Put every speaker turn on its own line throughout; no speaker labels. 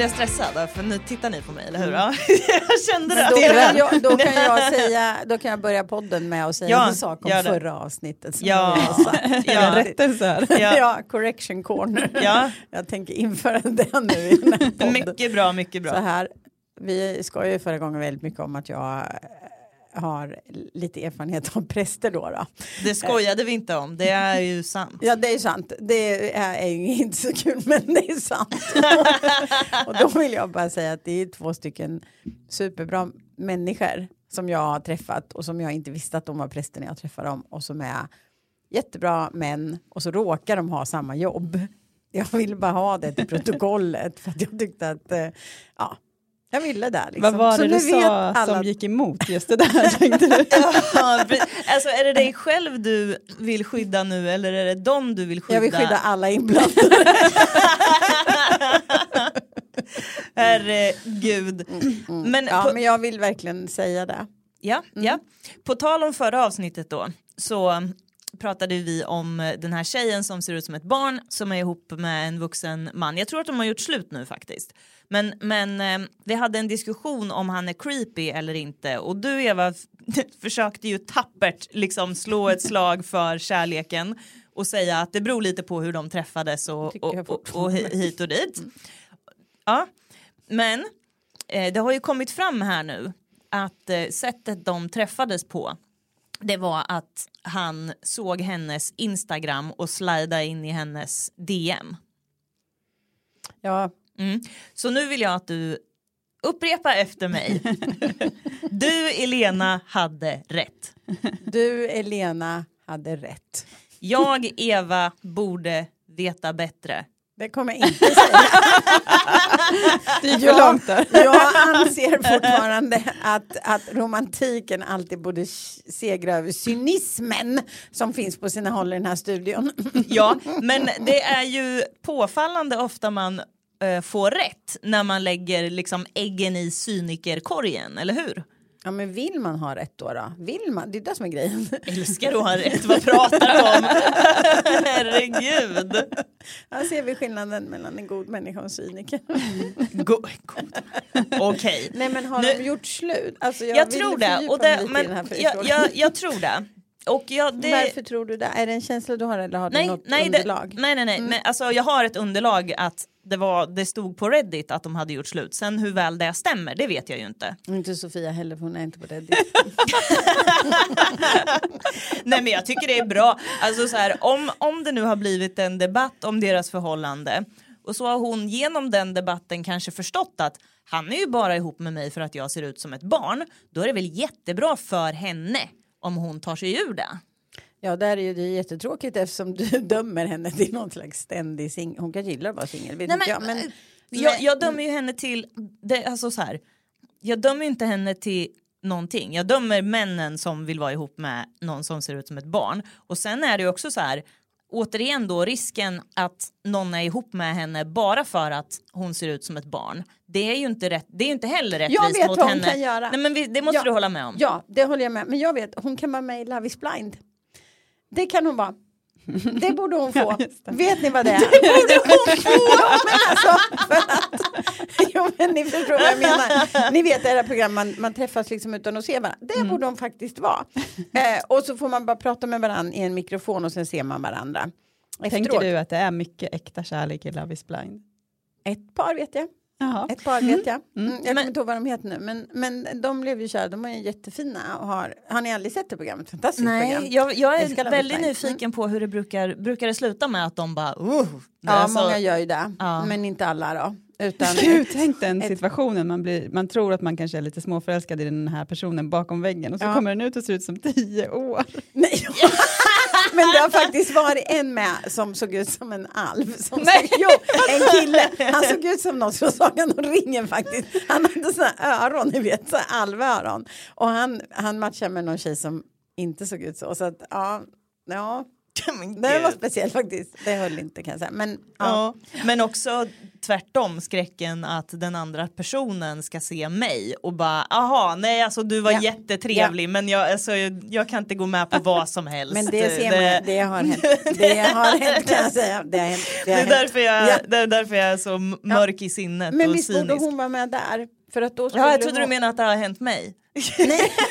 blir jag stressad för nu tittar ni på mig, eller hur? Ja. jag kände det.
Då, kan jag, då, kan jag säga, då kan jag börja podden med att säga
Ja,
en sak om förra avsnittet. som
Ja. Ja.
Rättelse här.
Ja.
ja, correction corner.
Ja.
Jag tänker införa det nu i den här podden.
Mycket bra, mycket
Så
bra.
här, vi skojade ju förra gången väldigt mycket om att jag har lite erfarenhet av präster då. då.
Det skojade vi inte om, det är ju sant.
Ja det är sant, det är, är ju inte så kul men det är sant. och då vill jag bara säga att det är två stycken superbra människor som jag har träffat och som jag inte visste att de var präster när jag träffade dem och som är jättebra män och så råkar de ha samma jobb. Jag vill bara ha det till protokollet för att jag tyckte att eh, ja, jag ville det. Liksom.
Vad var det du sa
alla-
som gick emot just det där? Tänkte du?
Ja, alltså är det dig själv du vill skydda nu eller är det dem du vill skydda?
Jag vill skydda alla inblandade.
Herregud. Men,
Ja,
på,
men jag vill verkligen säga det.
ja,
Mm.
ja. på tal om förra avsnittet då så pratade vi om eh, den här tjejen som ser ut som ett barn som är ihop med en vuxen man. Jag tror att de har gjort slut nu faktiskt. Men, men eh, vi hade en diskussion om han är creepy eller inte och du Eva försökte ju tappert liksom slå ett slag för kärleken och säga att det beror lite på hur de träffades och, och, och, och hi- hit och dit. Ja, men eh, det har ju kommit fram här nu att eh, sättet de träffades på det var att han såg hennes Instagram och slidade in i hennes DM.
Ja,
Mm. Så nu vill jag att du upprepar efter mig. Du Elena hade rätt.
du Elena hade rätt.
Jag Eva borde veta bättre.
Det kommer jag inte säga.
Det gick för
Jag,
långt där.
jag anser fortfarande att, att romantiken alltid borde segra över cynismen som finns på sina håll i den här studion.
Ja, men det är ju påfallande ofta man eh, får rätt när man lägger liksom äggen i cynikerkorgen, eller hur?
Ja men vill man ha rätt då? då? Vill man? Det är det som är grejen.
Älskar att ha rätt, vad pratar du om? Herregud.
Här ser vi skillnaden mellan en god människa och en cyniker.
Go- god. Okej.
Nej men har
Nu-
de gjort slut? Alltså,
Jag,
jag,
tror det. Och det men jag, jag, jag tror det. Och jag, det...
Varför tror du det? Är det en känsla du har eller har du
nej,
något
nej, det,
underlag?
nej, nej, nej. Men, alltså, jag har ett underlag att det, var, det stod på Reddit att de hade gjort slut. Sen hur väl det stämmer, det vet jag ju inte.
Inte Sofia heller för hon är inte på Reddit.
Nej men jag tycker det är bra. Alltså så här, om, om det nu har blivit en debatt om deras förhållande och så har hon genom den debatten kanske förstått att han är ju bara ihop med mig för att jag ser ut som ett barn. Då är det väl jättebra för henne om hon tar sig ur det.
Ja, där är ju det jättetråkigt eftersom du dömer henne till någon slags ständig singel. Hon kan gilla att vara singel,
men,
jag. Men,
eh, jag, jag dömer ju henne till, det, alltså så här, jag dömer ju inte henne till någonting. Jag dömer männen som vill vara ihop med någon som ser ut som ett barn. Och sen är det ju också så här, återigen då risken att någon är ihop med henne bara för att hon ser ut som ett barn. Det är ju inte, rätt, det är ju inte heller rättvist
Jag vet
mot
vad hon
henne.
kan göra.
Nej, men vi, det måste
Ja.
du hålla med om.
ja, det håller jag med. Men jag vet, hon kan vara med i Love is blind. Det kan hon vara. Det borde hon få. Vet ni vad det är? Det borde hon få! ja, men alltså, att, jo, men ni förstår vad jag menar. Ni vet det här program man, man träffas liksom utan att se varandra. Det
Mm.
borde hon faktiskt vara. Eh, och så får man bara prata med varandra i en mikrofon och sen ser man varandra.
Tänker
Efteråt.
du att det är mycket äkta kärlek i Love is blind?
Ett par vet jag.
Jaha.
Ett par vet jag. Mm, jag kommer
Men-
inte ihåg vad de heter nu. Men, men de blev ju kära, de är ju jättefina. Och har, har ni aldrig sett det programmet? Fantastiskt program.
Nej, jag, jag
Älskar
är
is
väldigt nyfiken på hur det brukar, brukar det sluta med att de bara uh,
Ja,
alltså,
många gör ju det.
Ja.
Men inte alla då. Utan,
Gud, tänk den situationen, man, blir, man tror att man kanske är lite småförälskad i den här personen bakom väggen och så
Ja.
kommer den ut och ser ut som tio år.
nej, men det har faktiskt varit en med som såg ut som en alv. Som såg, jo, en kille. Han såg ut som någon som Sagan om ringen faktiskt. Han hade såna öron, ni vet, så alvöron. Och han, han matchade med någon tjej som inte såg ut så. Så att, ja, ja. Det var speciellt faktiskt. Det höll inte kan jag säga. Men, ja.
Ja. Men också tvärtom skräcken att den andra personen ska se mig och bara aha nej alltså du var
Ja.
jättetrevlig men jag, alltså, jag, kan inte gå med på vad som helst.
men det ser man, det har hänt. Det har hänt kan jag säga. Det, har hänt, det,
det
har
är
hänt.
därför jag,
Ja.
det är därför jag är så mörk i sinnet
Men
och
visst borde hon vara med där? För att då
Ja, jag trodde du
hon...
menade att det har hänt mig.
Nej.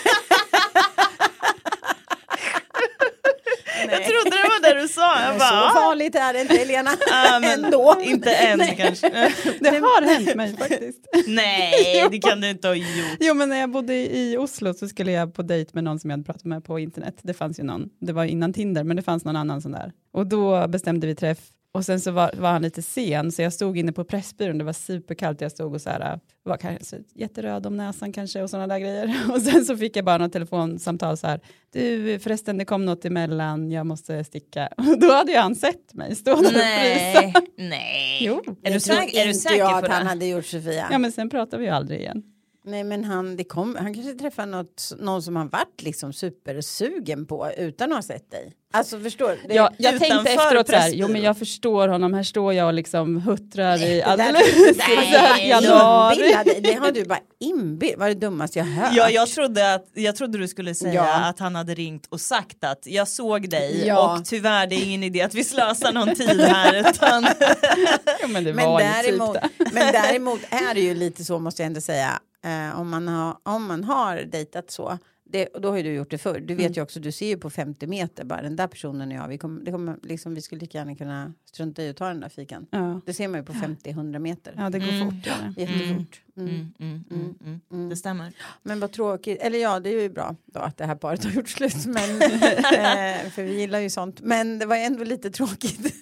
Jag trodde det var det du sa. Jag
Så
bara, ah,
farligt är det inte Helena.
ah, men
Ändå.
Inte än kanske.
Det har hänt mig faktiskt.
Nej, det kan du inte ha gjort.
Jo men när jag bodde i Oslo så skulle jag på dejt med någon som jag hade pratat med på internet. Det fanns ju någon, det var innan Tinder men det fanns någon annan sån där. Och då bestämde vi träff och sen så var, var han lite sen så jag stod inne på Pressbyrån, det var superkallt, jag stod och så här, var kanske jätteröd om näsan kanske och sådana där grejer. Och sen så fick jag bara något telefonsamtal så här, du förresten det kom något emellan, jag måste sticka. Och då hade ju han sett mig stå där och frysa.
Nej, nej.
Jo.
Är du, är du säker
jag
på
att
det?
han hade gjort Sofia.
Ja men sen pratade vi ju aldrig igen.
Nej men han, det kom, han kanske träffade något, någon som han varit liksom supersugen på utan att ha sett dig. Alltså förstår du? Det-
Ja, jag tänkte efteråt så här, jo men jag förstår honom, här står jag och liksom huttrar i alldeles
Nej,
januari.
Det har du bara inbillat. Vad är det dummaste jag hört?
Ja, jag trodde, att, jag trodde du skulle säga
Ja.
att han hade ringt och sagt att jag såg dig
Ja.
och tyvärr det är ingen idé att vi slösar någon tid här utan
Jo, men det
men,
var
däremot,
typ det.
men däremot är det ju lite så måste jag ändå säga. Eh, om, man har, om man har dejtat så. Det, då har ju du gjort det förr. Du vet
Mm.
ju också, du ser ju på 50 meter bara den där personen och jag. Vi, kom, det kommer, liksom, vi skulle lika gärna kunna strunta i att ta den där fikan.
Ja.
Det ser man ju på 50-100 meter.
ja, det går
Mm.
fort. det.
Jättefort. Mm.
mm, mm, mm, mm.
Mm.
det stämmer.
Men vad tråkigt, eller ja det är ju bra då att det här paret har gjort slut. Men, eh, för vi gillar ju sånt. Men det var ändå lite tråkigt.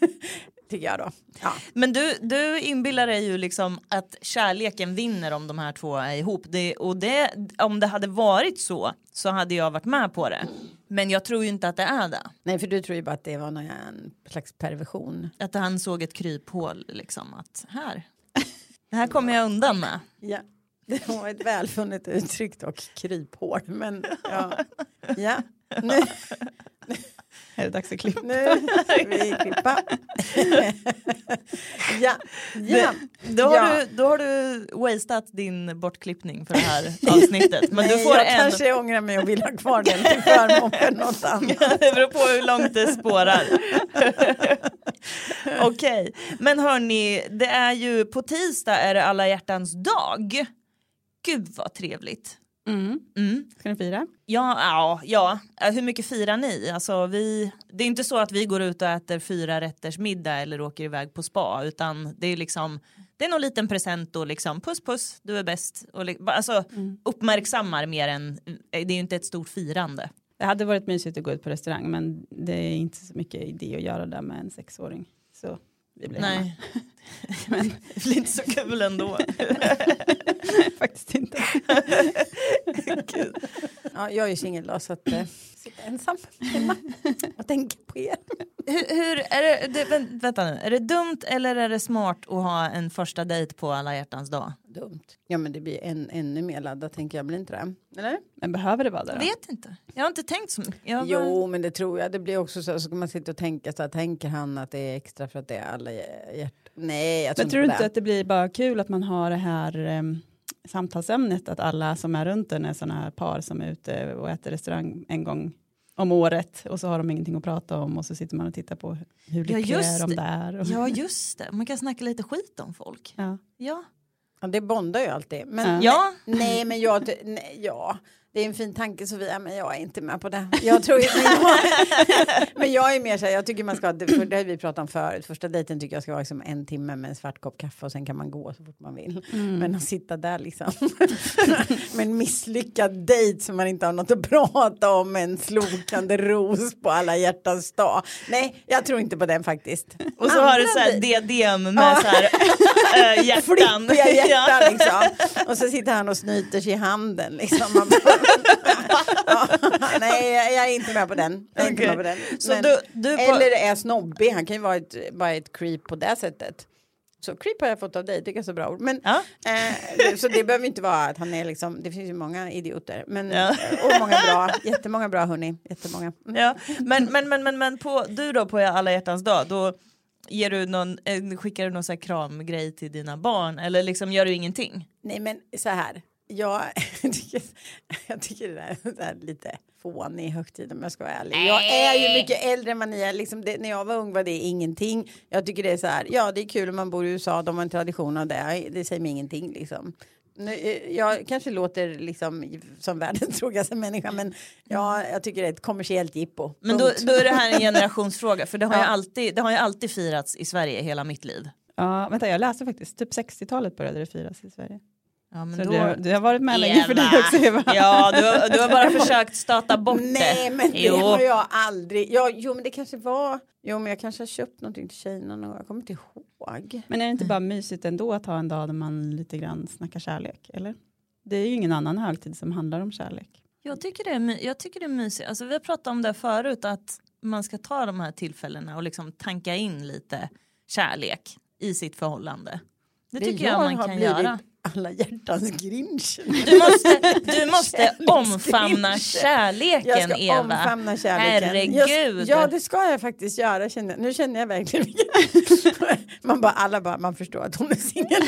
Tycker jag då. Ja.
Men du, du inbillar dig ju liksom att kärleken vinner om de här två är ihop. Det, och det, om det hade varit så så hade jag varit med på det. Men jag tror ju inte att det är det.
Nej för du tror ju bara att det var någon slags perversion.
Att han såg ett kryphål liksom att här, det här kommer jag undan med.
Ja. Det var ett välfunnet uttryck dock, kryphål. Men ja, ja. Nu,
Är det dags att klippa?
nu ska vi klippa. ja, ja.
Då har,
Ja.
du, då har du wasted din bortklippning för det här avsnittet. Men du får
jag
en.
kanske ångrar mig och vill ha kvar den till förmån för något annat.
det beror på hur långt det spårar. Okej, men hörni, det är ju på tisdag är det alla hjärtans dag. Gud vad trevligt.
Mm.
Mm.
Ska ni fira?
Ja, ja, ja, Eh, hur mycket firar ni? Alltså, vi, det är inte så att vi går ut och äter fyra rätters middag eller åker iväg på spa utan det är liksom det är någon liten present och liksom puss puss du är bäst och alltså uppmärksammar mer än det är ju inte ett stort firande.
Det hade varit mysigt att gå ut på restaurang men det är inte så mycket idé att göra det med en sexåring. Så vi blir hemma.
Nej, men det blir inte så kul ändå.
Faktiskt inte.
Ja, jag är ju singel då så att eh, sitta ensam hemma och tänka på er.
hur, hur är det, det, vänt- vänta nu, är det dumt eller är det smart att ha en första dejt på alla hjärtans dag?
Dumt. Ja men det blir en, ännu mer laddat tänker jag, blir inte det? Eller?
Men behöver det vara det
Jag
då?
vet inte, jag har inte tänkt så mycket. Bara-
Jo men det tror jag. Det blir också så, så ska man sitta och tänka så här, tänker han att det är extra för att det är alla hjärt... Nej jag tror
Men tror du
inte
att det blir bara kul att man har det här um, samtalsämnet att alla som är runt en är sådana här par som är ute och äter restaurang en gång om året och så har de ingenting att prata om och så sitter man och tittar på hur
Ja,
lyckliga är de där. Och,
Ja just det, man kan snacka lite skit om folk.
ja.
Ja.
Ja det bondar ju alltid. Men,
Ja.
Nej men jag, nej, ja. Det är en fin tanke Sofia men jag är inte med på det. Jag tror, men, jag, men jag är mer så här, jag tycker man ska, för det har vi pratat om förut, första dejten tycker jag ska vara liksom en timme med en svart kopp kaffe och sen kan man gå så fort man vill. Men att sitta där liksom med en misslyckad dejt som man inte har något att prata om, en slokande ros på alla hjärtans dag. Nej, jag tror inte på den faktiskt.
Och så har du
Andra
så här DDM med
Ja.
så här äh, hjärtan.
flippiga hjärtan liksom. Och så sitter han och snyter sig i handen liksom. Ja, nej, jag är inte med på den. Är inte med på den.
Så
Men-
du, du på,
Eller är snobbig, han kan ju vara ett, bara ett creep på det sättet. Så creep har jag fått av dig, jag är så bra ord. Men,
Ja.
eh, det- så det behöver inte vara att han är liksom, det finns ju många idioter. Men,
Ja.
Och många bra, jättemånga bra hörni. Jättemånga. Mm.
Ja, men, men, men, men, men på, du då på alla hjärtans dag, då ger du någon, eh, skickar du någon så här kramgrej till dina barn eller liksom gör du ingenting?
Nej men så här, jag tycker, jag tycker det där är så här lite fånig högtid om jag ska vara ärlig. Jag är ju mycket äldre än vad ni är. Liksom det, när jag var ung var det ingenting. Jag tycker det är så här, ja det är kul om man bor i USA, de har en tradition av det. Det säger mig ingenting liksom. Nu, eh, Jag kanske låter liksom som världens tråkigaste människa men ja, jag tycker det är ett kommersiellt jippo.
Men då, då är det här en generationsfråga för det har, ju
Ja.
alltid, det har ju alltid firats i Sverige hela mitt liv.
Ja, vänta, jag läste faktiskt, typ 60-talet började det firas i Sverige.
Ja, men
Så
då...
du, har- du har varit med länge för dig också Eva.
Ja, du, har- du har bara försökt stata bort
Nej
det.
men det
Jo.
har jag aldrig. Ja, jo men det kanske var. Jo men jag kanske har köpt någonting till tjejerna någon gång. Jag kommer inte ihåg.
Men är det inte bara mysigt ändå att ha en dag där man lite grann snackar kärlek? Eller? Det är ju ingen annan högtid som handlar om kärlek.
Jag tycker det är, my- jag tycker det är mysigt. Alltså, vi har pratat om det förut att man ska ta de här tillfällena och liksom tanka in lite kärlek i sitt förhållande. Det tycker jag, man
har
kan
blivit
göra.
Alla hjärtans grinch.
Du måste, du måste omfamna
Jag
kärleken
ska
Eva.
omfamna kärleken.
Herregud.
Jag, ja det ska jag faktiskt göra. Känner, nu känner jag verkligen man bara, alla bara, man förstår att hon är singel.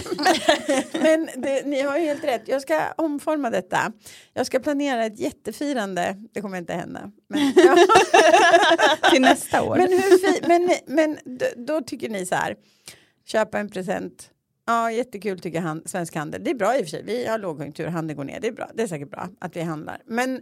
Men, det, ni har ju helt rätt. Jag ska omforma detta. Jag ska planera ett jättefirande. Det kommer inte hända. Men, ja.
Till nästa år.
Men, hur men, men då tycker ni så här, köpa en present. Ja, jättekul tycker han, svensk handel. Det är bra i och för sig. Vi har lågkonjunktur, handeln går ner. Det är bra. Det är säkert bra att vi handlar. Men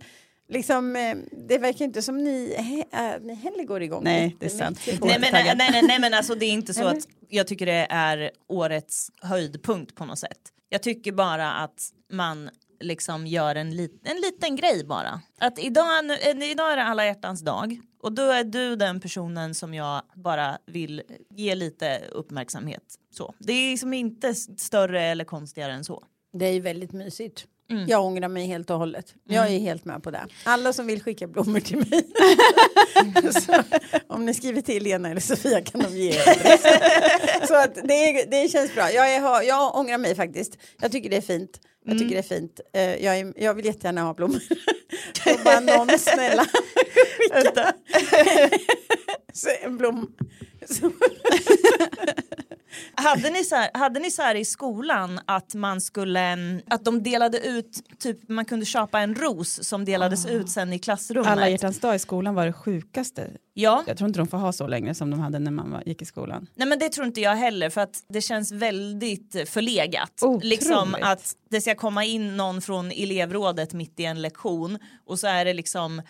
liksom, eh, det verkar inte som ni, äh, ni heller går igång.
Nej, det är sant.
Nej men, nej, nej, nej, nej men alltså det är inte så att jag tycker det är årets höjdpunkt på något sätt. Jag tycker bara att man liksom gör en, lit, en liten grej bara. Att idag, nu- eh, idag är det alla hjärtans dag och då är du den personen som jag bara vill ge lite uppmärksamhet. Så. Det är liksom inte större eller konstigare än så.
Det är väldigt mysigt.
Mm.
Jag ångrar mig helt och hållet. Jag är helt med på det. Alla som vill skicka blommor till mig. så, om ni skriver till Lena eller Sofia kan de ge er. Så att det, det känns bra. Jag, är, jag ångrar mig faktiskt. Jag tycker det är fint. Jag tycker det är fint. Eh, jag, är, jag vill jättegärna ha blommor. Så bara någon snälla skicka. En blom. Så,
Hade ni, så här, hade ni så här i skolan att man skulle, mm, att de delade ut, typ man kunde köpa en ros som delades ut sen i klassrummet?
Alla hjärtans dag i skolan var det sjukaste.
Ja,
Jag tror inte de får ha så länge som de hade när man var, gick i skolan.
nej men det tror inte jag heller för att det känns väldigt eh, förlegat.
Otroligt.
Liksom att det ska komma in någon från elevrådet mitt i en lektion och så är det liksom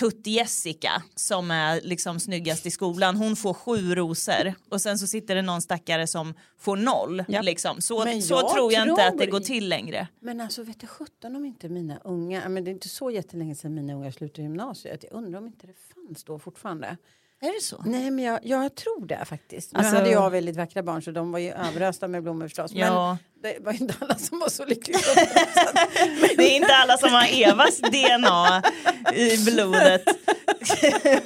Tutt-Jessica som är liksom snyggast i skolan. Hon får sju rosor och sen så sitter det någon stackare som får noll.
Japp.
Liksom. Så,
Men
så
jag
tror jag inte att det
tror-
går till längre.
Men alltså vet du sjutton om inte mina unga, men det är inte så jättelänge sedan mina unga slutade gymnasiet. Jag undrar om inte det fanns då fortfarande.
Är det så?
Nej men jag, jag tror det faktiskt. Nu
Alltså-
hade jag väldigt vackra barn så de var ju överösta med blommor förstås.
Ja.
Men det var inte alla som var så lyckliga.
Det är inte alla som har Evas DNA i blodet.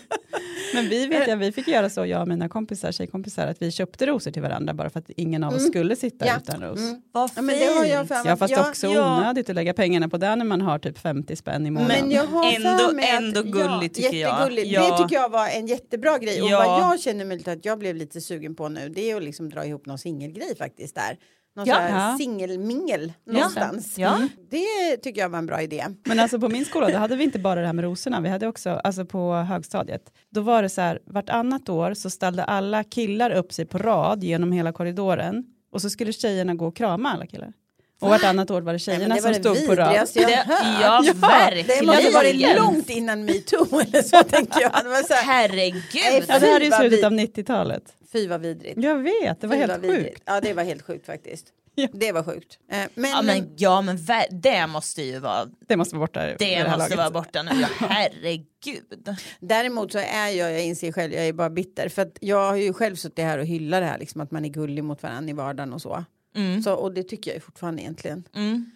Men vi vet jag, vi fick göra så, jag och mina kompisar, tjejkompisar, att vi köpte rosor till varandra bara för att ingen av oss skulle sitta
Ja.
utan ros.
Vad
Ja, men det har jag för mig.
Ja fast
jag,
också
ja.
onödigt att lägga pengarna på det när man har typ 50 spänn i månaden.
Men jag har
Ändå-
mig
ändå gulligt tycker jag.
jättegulligt.
Ja.
Det tycker jag var en jättebra grej. Och
Ja.
vad jag känner möjligt att jag blev lite sugen på nu det är att liksom dra ihop någon singelgrej faktiskt där. Någon
Ja.
Ja.
singelmingel någonstans.
Ja.
Mm. Det tycker jag var en bra idé.
Men alltså på min skola då hade vi inte bara det här med rosorna, vi hade också, alltså på högstadiet, då var det så här, vartannat år så ställde alla killar upp sig på rad genom hela korridoren och så skulle tjejerna gå och krama alla killar. Och vartannat år var det
Nej,
tjejerna
det var
som
det
stod på rad.
vidrigaste jag
Det, ja,
Det
verkligen.
måste varit långt innan metoo eller så tänker jag. Det var så här,
Herregud.
Ja, det här är ju slutet av 90-talet.
fy vad vidrigt.
Jag vet, det var
Fy,
helt
vad vidrigt.
sjukt.
Ja det var helt sjukt faktiskt.
Ja.
Det var sjukt. Eh, Men,
Ja men, ja, men det måste ju vara,
Det måste vara borta.
det måste
laget.
vara borta nu. Ja, herregud.
Däremot så är jag, jag inser själv, jag är bara bitter. För att jag har ju själv suttit här och hyllat det här, liksom att man är gullig mot varandra i vardagen och så.
Mm.
så och det tycker jag ju fortfarande egentligen.
Mm.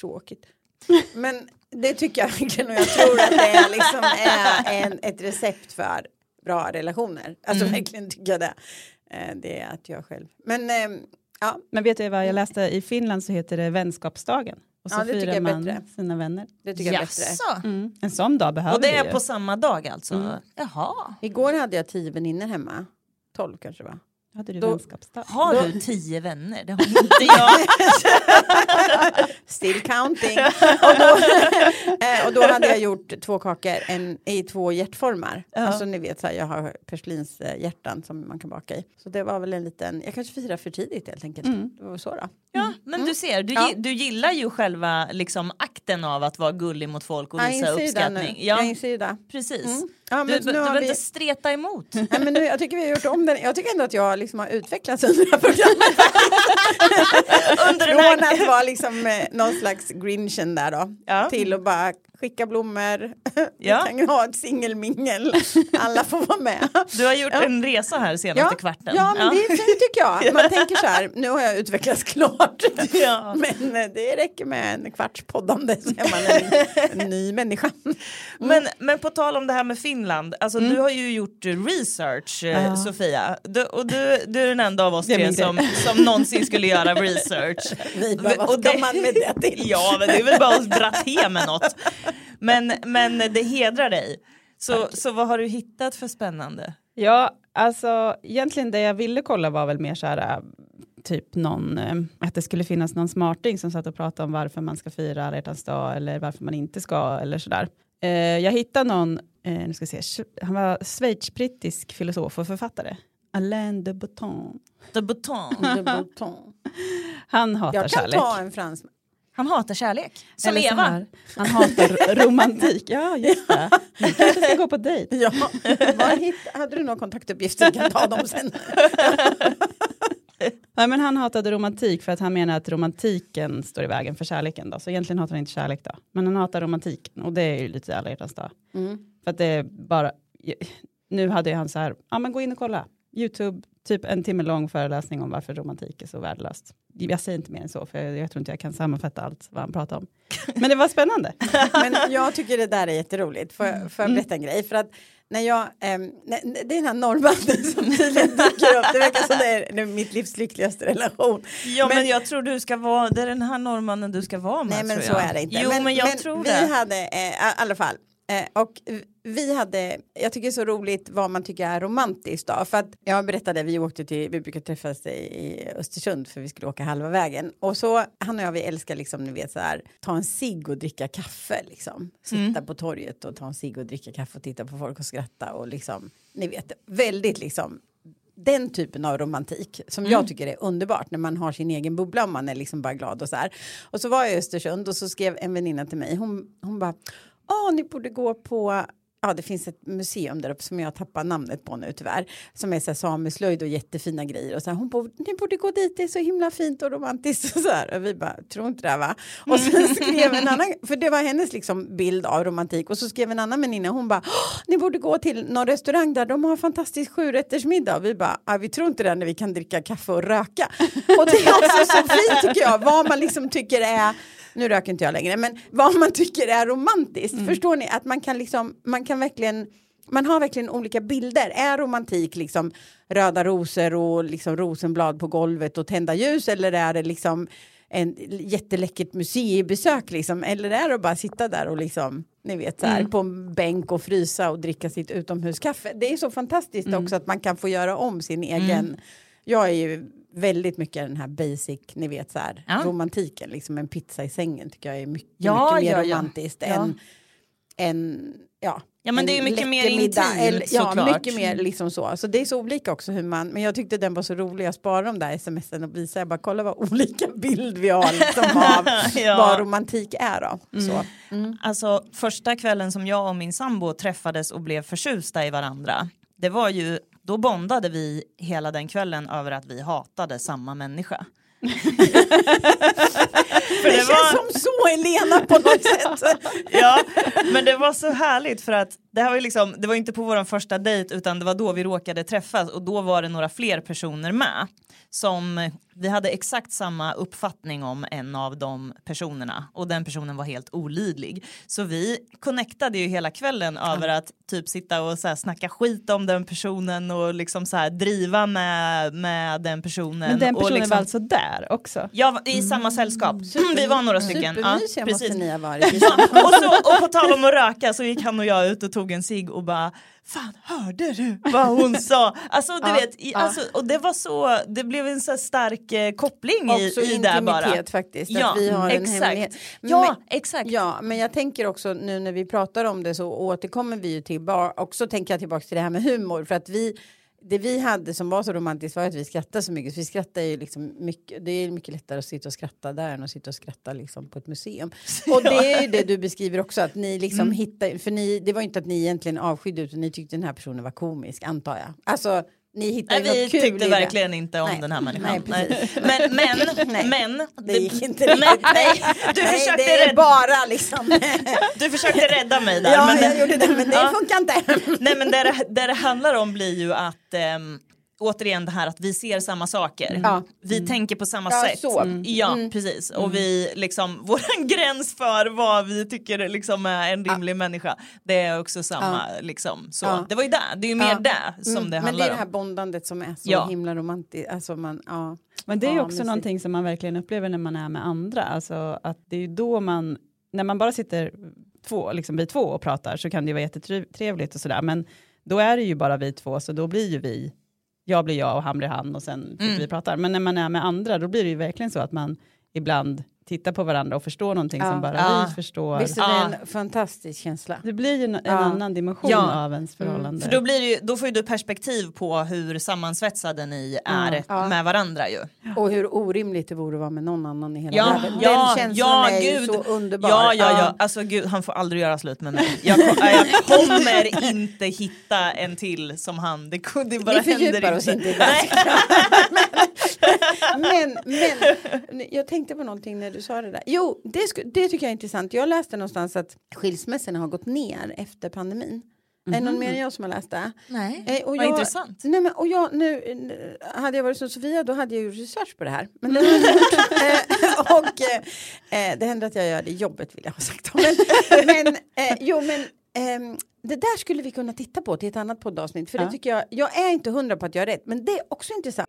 Tråkigt. Men Det tycker jag verkligen och jag tror att det är, liksom är en, ett recept för bra relationer. Alltså
Mm.
verkligen tycker jag det. Eh, Det är att jag själv. Men eh, ja,
Men vet du vad jag läste i Finland så heter det vänskapsdagen. Och så
Ja,
firar man
bättre.
sina vänner.
det tycker jag är bättre.
Jaså?
Mm. En sån dag behöver
Och det är på samma dag alltså? Jaha.
Igår hade jag tio väninnor hemma. Tolv kanske va?
Hade du
Då-
vänskapsdag?
Har du tio vänner? Det har inte jag.
Still counting. och, då, eh, och då hade jag gjort två kakor en, i två hjärtformar.
Ja.
Alltså ni vet så här, jag har porslinshjärtan som man kan baka i. Så det var väl en liten, jag kanske firar för tidigt helt enkelt. Det var så då.
Ja, men du ser, du,
Ja.
du gillar ju själva liksom, akten av att vara gullig mot folk och
Jag
visa uppskattning.
Jag
Ja,
inser ju det.
precis.
Mm. Ja,
Du,
men
du behöver
vi...
inte streta emot.
Nej, men nu, jag tycker vi har gjort om den. Jag tycker ändå att jag liksom har utvecklats under det här programmet.
Under
Från att vara liksom eh, någon slags grinchen där då.
Ja.
Till att bara skicka blommor.
Ja.
Vi kan ha ett singelmingel. Alla får vara med.
Du har gjort
Ja.
en resa här senaste kvarten.
Ja, men det är fint tycker jag. Man tänker så här, nu har jag utvecklats klart.
Ja.
Men eh, det räcker med en kvarts poddande så är man en, en ny människa.
Men, men på tal om det här med Finland, alltså
Mm.
du har ju gjort research eh,
Ja.
Sofia. Du, och du, du är den enda av oss
Det
tre som, som någonsin skulle göra research.
Vi bara, vad
Och
ska
det-
man med det till?
Ja men det är väl bara att dra till med något. Men, men det hedrar dig. Så, så vad har du hittat för spännande?
Ja, alltså egentligen det jag ville kolla var väl mer så här, äh, typ någon, äh, att det skulle finnas någon smarting som satt och pratade om varför man ska fira alla hjärtans dag eller varför man inte ska eller sådär. Eh, jag hittade någon, eh, nu ska jag se, han var schweiz-brittisk filosof och författare. Alain de Botton.
The Bouton.
De Bouton.
Han hatar
Jag kan
kärlek.
ta en fransk.
Han hatar kärlek. Som
Eller
Eva.
här, Han hatar romantik. Ja, just det. Vi kanske ska gå på dejt.
Ja, var hade du några kontaktuppgifter? Jag kan ta dem sen.
Nej, men han hatade romantik för att han menar att romantiken står i vägen för kärleken. Då. Så egentligen hatar han inte kärlek då. Men han hatar romantiken och det är ju lite alla hjärtans dag.
Mm.
För att det är bara, nu hade han så här, ja men gå in och kolla. YouTube, typ en timme lång föreläsning om varför romantik är så värdelöst. Jag säger inte mer än så, för jag, jag tror inte jag kan sammanfatta allt vad han pratar om. Men det var spännande.
Men jag tycker det där är jätteroligt. Får jag, får jag berätta en grej? För att när jag, ehm, när, det är den här norrmannen som tydligen dyker upp. Det verkar som det är, det är mitt livs lyckligaste relation.
Ja men,
Men-
jag tror du ska vara, det är den här norrmannen du ska vara med
Nej men så
jag.
är det inte.
Jo men, jag tror
vi
det.
hade, eh, i alla fall, eh, och vi hade, jag tycker det är så roligt vad man tycker är romantiskt då. För att jag berättade, vi åkte till, vi brukar träffas i, i Östersund för vi skulle åka halva vägen. Och så, han och jag vi älskar liksom, ni vet så här, ta en cigg och dricka kaffe liksom. Sitta
Mm.
på torget och ta en cigg och dricka kaffe och titta på folk och skratta och liksom, ni vet, väldigt liksom den typen av romantik som
Mm.
jag tycker är underbart när man har sin egen bubbla och man är liksom bara glad och så här. Och så var jag i Östersund och så skrev en väninna till mig, hon, hon bara, åh ni borde gå på Ja, det finns ett museum där uppe som jag tappar namnet på nu tyvärr. Som är så här sameslöjd och jättefina grejer. Och så här, hon bara, ni borde gå dit, det är så himla fint och romantiskt. Och, så här. och vi bara, tror inte det va? Och sen skrev en annan, för det var hennes liksom bild av romantik. Och så skrev en annan väninna, hon bara, "Åh, ni borde gå till någon restaurang där de har fantastisk sjurättersmiddag. Och vi bara, ah, vi tror inte det när vi kan dricka kaffe och röka. Och det är också så fint tycker jag, vad man liksom tycker är nu röker inte jag längre, men vad man tycker är romantiskt.
Mm.
Förstår ni? Att man kan liksom, man kan verkligen, man har verkligen olika bilder. Är romantik liksom röda rosor och liksom rosenblad på golvet och tända ljus eller är det liksom en jätteläckert museibesök liksom? Eller är det att bara sitta där och liksom, ni vet så här,
Mm.
på en bänk och frysa och dricka sitt utomhuskaffe. Det är så fantastiskt
Mm.
också att man kan få göra om sin egen, jag är ju väldigt mycket den här basic, ni vet så här,
Ja.
romantiken, liksom en pizza i sängen tycker jag är mycket,
Ja,
mycket mer
ja,
romantiskt än, än ja.
Ja, men
en
det är mycket mer intimt,
Ja,
såklart.
mycket mer liksom så. Så det är så olika också hur man, men jag tyckte den var så rolig, jag sparade de där smsen och visade, jag bara kolla vad olika bild vi har liksom av
Ja.
vad romantik är då. Så.
Alltså första kvällen som jag och min sambo träffades och blev förtjusta i varandra. Det var ju, då bondade vi hela den kvällen över att vi hatade samma människa. För
Det, känns som så Elena på något sätt.
Ja, Men det var så härligt för att det här var ju liksom, det var inte på vår första dejt utan det var då vi råkade träffas och då var det några fler personer med. Som vi hade exakt samma uppfattning om en av de personerna och den personen var helt olidlig. Så vi connectade ju hela kvällen över att typ sitta och så här snacka skit om den personen och liksom så här driva med, med den personen.
Men den
och
personen
liksom,
var alltså där också?
Ja, i samma sällskap. Vi var några stycken. Ja,
Supermysiga måste
precis.
ni ha varit.
Ja, och, så, och på tal om att röka så gick han och jag ut och tog en cigg och bara Fan hörde du vad hon sa? Alltså du
Ja,
vet, i,
ja.
alltså, och det var så, det blev en så stark eh, koppling i,
Också
i det bara.
intimitet faktiskt.
Ja,
att vi har en
exakt. Ja,
Men-
exakt.
Ja, men jag tänker också nu när vi pratar om det så återkommer vi ju till, bara, också tänker jag tillbaka till det här med humor för att vi det vi hade som var så romantiskt var att vi skrattade så mycket. Så vi skrattar ju liksom mycket. Det är mycket lättare att sitta och skratta där än att sitta och skratta liksom på ett museum. Och det är ju det du beskriver också att ni liksom
Mm.
hittar. För ni, det var inte att ni egentligen avskydde utan ni tyckte den här personen var komisk antar jag. Alltså ni hittade
Nej, vi
kul
tyckte verkligen inte om
Nej,
den här människan.
nej.
Men, men, men.
Det gick inte
men,
riktigt.
nej, du,
Nej,
försökte
det är
rädda,
bara liksom.
du försökte rädda mig där.
ja,
men,
jag gjorde det men det
Ja.
funkar inte.
Nej men det det, handlar om blir ju att ehm, återigen det här att vi ser samma saker.
Ja.
Vi tänker på samma
Ja,
sätt.
så. Mm.
Ja precis och vi liksom våran gräns för vad vi tycker liksom är en rimlig människa. Det är också samma liksom. Så
Ja.
det var ju där, det är ju mer
Ja.
där som
Mm,
det
Men
handlar
det är det här
om.
bondandet som är så
Ja.
himla romantiskt. Alltså man, ja.
Men det är ju
Ja,
också någonting som man verkligen upplever när man är med andra. Alltså att det är ju då man, när man bara sitter två, liksom vi två och pratar så kan det ju vara jättetrevligt och sådär. Men då är det ju bara vi två så då blir ju vi, jag blir jag och han blir han och sen sitter vi och pratar. Men när man är med andra då blir det ju verkligen så att man ibland tittar på varandra och förstår någonting
Ja.
som bara
Ja.
vi förstår.
Visst är
Ja.
det en fantastisk känsla?
Det blir ju en, en
Ja.
annan dimension
Ja.
av ens förhållande.
För då, blir det ju, då får ju du perspektiv på hur sammansvetsade ni är
Ja.
med varandra ju.
Och hur orimligt det vore att vara med någon annan i hela
Ja,
världen. Den
ja,
känslan
ja,
är ju
gud.
så underbar.
Ja, ja, ja. Alltså gud, han får aldrig göra slut med mig. Jag, ko- jag kommer inte hitta en till som han. Det, det bara
Vi fördjupar
händer
oss
inte.
inte i. Men, men jag tänkte på någonting när du sa det där. Jo, det, det tycker jag är intressant. Jag läste någonstans att skilsmässorna har gått ner efter pandemin. Är det någon mer än jag som har läst det?
Nej,
Eh, och
vad
jag-
intressant.
Nej, men, och jag, nu, eh, hade jag varit som Sofia då hade jag gjort research på det här. Men det gjort. Eh, och eh, eh, det händer att jag gör det jobbet vill jag ha sagt. Men, men eh, jo men ehm, det där skulle vi kunna titta på till ett annat poddavsnitt. För det
Ja.
tycker jag, jag är inte hundra på att jag har rätt. Men det är också intressant.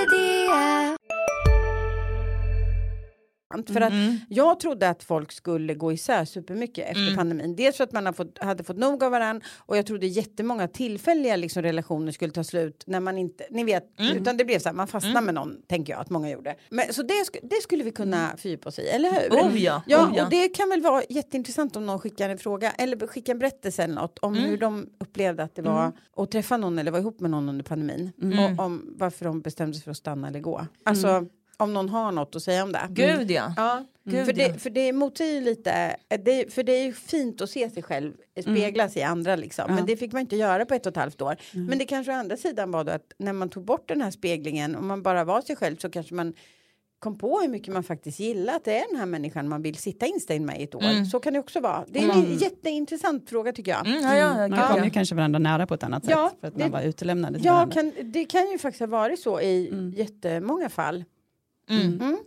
För att
Mm.
jag trodde att folk skulle gå isär supermycket efter
Mm.
pandemin. Dels för att man fått, hade fått nog av varandra och jag trodde jättemånga tillfälliga liksom, relationer skulle ta slut när man inte, ni vet,
Mm.
utan det blev så här, man fastnar med någon, tänker jag att många gjorde. Men, så det, det skulle vi kunna fördjupa oss i, eller hur?
Oh ja,
Ja,
oh ja.
och det kan väl vara jätteintressant om någon skickar en fråga eller skickar en berättelse eller något om
Mm.
hur de upplevde att det var att träffa någon eller vara ihop med någon under pandemin.
Mm.
Och om varför de bestämde sig för att stanna eller gå. Alltså om någon har något att säga om det.
Gud ja.
Ja,
Gud,
för,
ja.
det, för det motsäger lite, det, för det är ju fint att se sig själv speglas i andra liksom. Men det fick man inte göra på ett och ett halvt år. Men det kanske å andra sidan var då att när man tog bort den här speglingen och man bara var sig själv så kanske man kom på hur mycket man faktiskt gillar att det är den här människan man vill sitta instängd med i ett år. Så kan det också vara. Det är en jätteintressant fråga tycker jag.
Mm, ja, ja,
man
gud,
kom
ja.
ju kanske varandra nära på ett annat
Ja,
sätt för att
det-
man var utelämnade till
Ja, kan, det kan ju faktiskt ha varit så i jättemånga fall.
Mm.
Mm.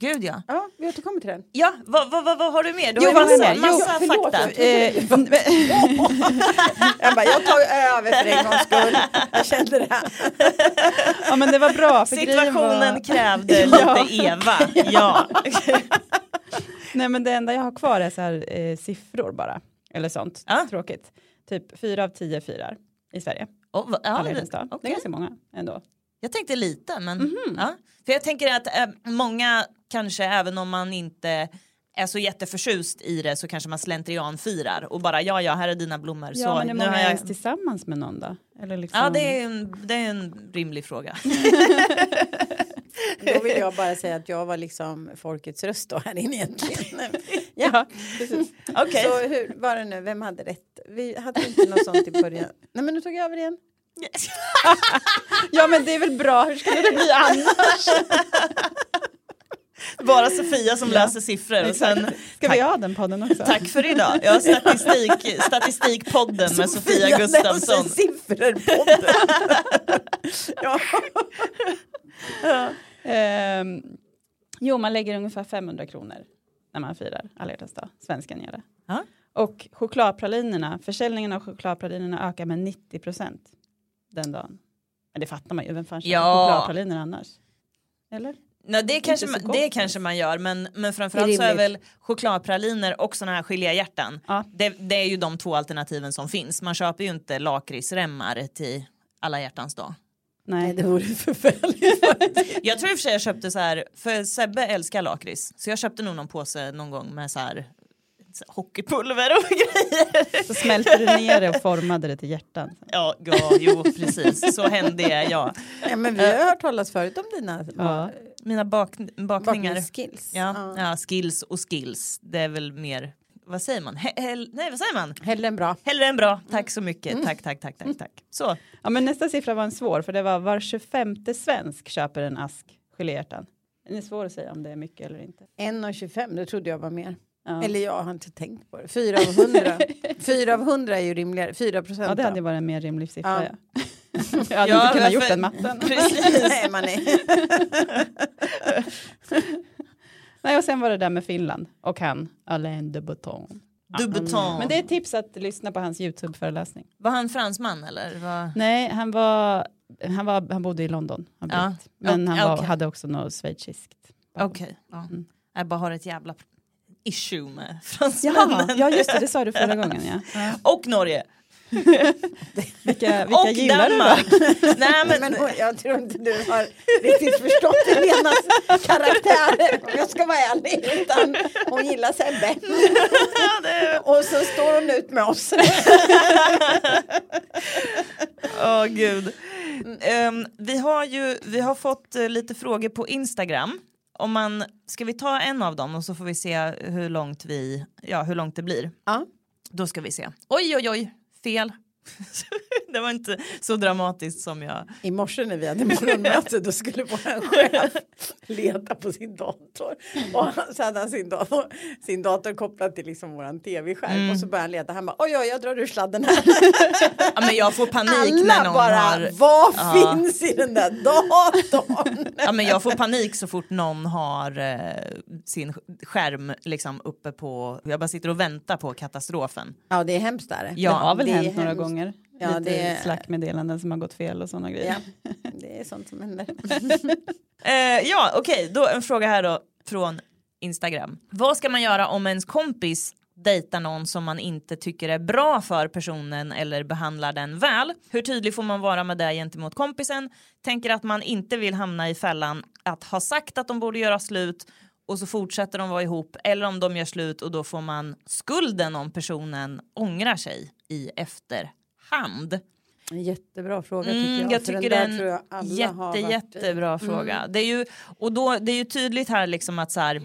Gud ja.
Ja, vi återkommer till den.
Ja, vad, vad, vad, vad har du mer? Du
Jo,
har massa, massa
Jo, förlåt,
fakta.
jag Jag bara, jag tar över för en gångs skull. Jag kände det. Här.
Ja men det var bra.
Situationen
var...
krävde
Ja.
lite Eva. Ja.
Nej men det enda jag har kvar är så här eh, siffror bara. Eller sånt.
Ja.
Tråkigt. Typ fyra av tio fyrar i Sverige.
Oh, va- ja, det,
dag. Det är ganska många ändå.
Jag tänkte lite men
Mhm.
ja. För jag tänker att eh, många kanske även om man inte är så jätteförtjust i det så kanske man slentrian firar och bara ja ja här är dina blommor.
Ja,
så,
men är
nu
många
har jag...
ens tillsammans med någon då? Eller liksom...
Ja det är, en, det är en rimlig fråga.
Då vill jag bara säga att jag var liksom folkets röst då här inne egentligen. ja,
Ja, precis.
Okej.
så hur var det nu? Vem hade rätt? Vi hade inte något sånt i början. Nej men nu tog jag över igen.
ja, men det är väl bra. Hur skulle det bli annars?
Bara Sofia som läser siffror och sen
Ska
tack,
vi ha den podden också?
tack för idag. Jag har statistik, statistikpodden med Sofia Gustafsson.
Sifferpodden. ja.
Ehm, jo, man lägger ungefär 500 kronor när man firar alla hjärtans dag. Svenskan gör det.
Ja.
Och chokladpralinerna, försäljningen av chokladpralinerna ökar med 90 procent den dagen. Men det fattar man ju, vem fan köper
Ja.
chokladpraliner annars? Eller?
Nej, det kanske,
så
man,
gott
det kanske man gör men, men
Det är
framförallt så är väl chokladpraliner och såna här geléhjärtan.
Ja.
Det, det är ju de två alternativen som finns. Man köper ju inte lakritsremmar till alla hjärtans dag.
Nej, det vore förfärligt.
Jag tror i och för sig jag köpte så här, för Sebbe älskar lakrits. Så jag köpte nog någon påse någon gång med så här hockeypulver och grejer.
så smälter du ner det och formade det till hjärtan.
Ja, ja jo precis. Så hände är jag.
ja, men vi har hört talas förut om dina
Ja.
Mina bak, bakningar.
bakningsskills.
Ja, ja, skills och skills. Det är väl mer, vad säger man? He, hell, nej, vad säger man?
Hellre än bra.
Hellre än bra. Tack så mycket. Tack, tack, tack, tack, tack. Så.
Ja, men nästa siffra var en svår, för det var var 25 svensk köper en ask geléhjärtan. Den är svår att säga om det är mycket eller inte.
1,25, det trodde jag var mer.
Ja.
Eller jag har inte tänkt på det. 4 av 100. 4 av 100 är ju rimligare. 4 procent.
Ja, det hade varit en mer rimlig siffra.
Ja.
Ja. Jag hade
Ja,
inte kunnat gjort den matten.
Nej, man är.
Nej, och sen var det där med Finland och han, Alain de Botton.
Du beton.
Men det är ett tips att lyssna på hans YouTube-föreläsning.
Var han fransman eller? Var...
Nej, han var, han var, han bodde i London, han
Ja.
men han var, hade också något schweiziskt.
Okej. Ja.
Mm.
Jag bara har ett jävla issue med fransmännen.
ja just det, det sa du förra gången ja.
Och Norge.
Vilka, vilka
och
gillar du
Danmark.
då?
Nej, men,
Men jag tror inte du har riktigt förstått Helenas karaktär om jag ska vara ärlig. Utan hon gillar Sebbe. Och så står hon ut med oss.
Åh gud. Ehm, vi har ju vi har fått eh, lite frågor på Instagram. Om man, ska vi ta en av dem och så får vi se hur långt, vi, ja, hur långt det blir.
Ja.
Då ska vi se. Oj oj oj, fel. det var inte så dramatiskt som jag.
I morse när vi hade morgonmöte då skulle vår chef leta på sin dator. Och han- så hade han sin dator, sin dator kopplad till liksom våran tv-skärm. Och så började han leta. Han bara oj oj jag drar ur sladden här.
Ja, men jag får panik när
Alla
någon
bara
har...
vad
Ja.
finns i den där datorn?
Ja, men jag får panik så fort någon har eh, sin skärm liksom uppe på... Jag bara sitter och väntar på katastrofen.
Ja det är hemskt där.
Ja,
det har väl
det
hänt några
hemskt.
gånger.
Ja,
Lite
det är-
slackmeddelanden som har gått fel och sådana grejer.
Ja, det är sånt som händer.
Eh, ja, okej, då en fråga här då från Instagram. Vad ska man göra om ens kompis dejtar någon som man inte tycker är bra för personen eller behandlar den väl? Hur tydlig får man vara med det gentemot kompisen? Tänker att man inte vill hamna i fällan att ha sagt att de borde göra slut och så fortsätter de vara ihop eller om de gör slut och då får man skulden om personen ångrar sig i efterhand.
En jättebra fråga
Mm,
tycker jag.
jag
För
tycker det är en
jag
jätte,
varit i.
jättebra fråga. Det är ju, och då, det är ju tydligt här liksom att så här,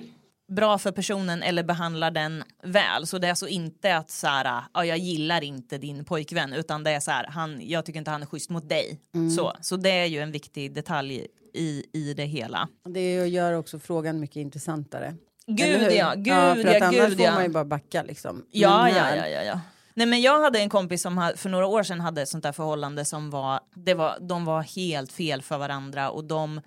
bra för personen eller behandlar den väl. Så det är alltså inte att så här, ja, jag gillar inte din pojkvän utan det är så här, han, jag tycker inte han är schysst mot dig. Så, så det är ju en viktig detalj i, i det hela.
Det gör också frågan mycket intressantare.
Gud ja, gud
ja,
ja,
annars
gud
får
ja.
man ju bara backa liksom.
Ja, ja, ja, ja, ja. Nej men jag hade en kompis som för några år sedan hade ett sånt där förhållande som var, det var, de var helt fel för varandra och de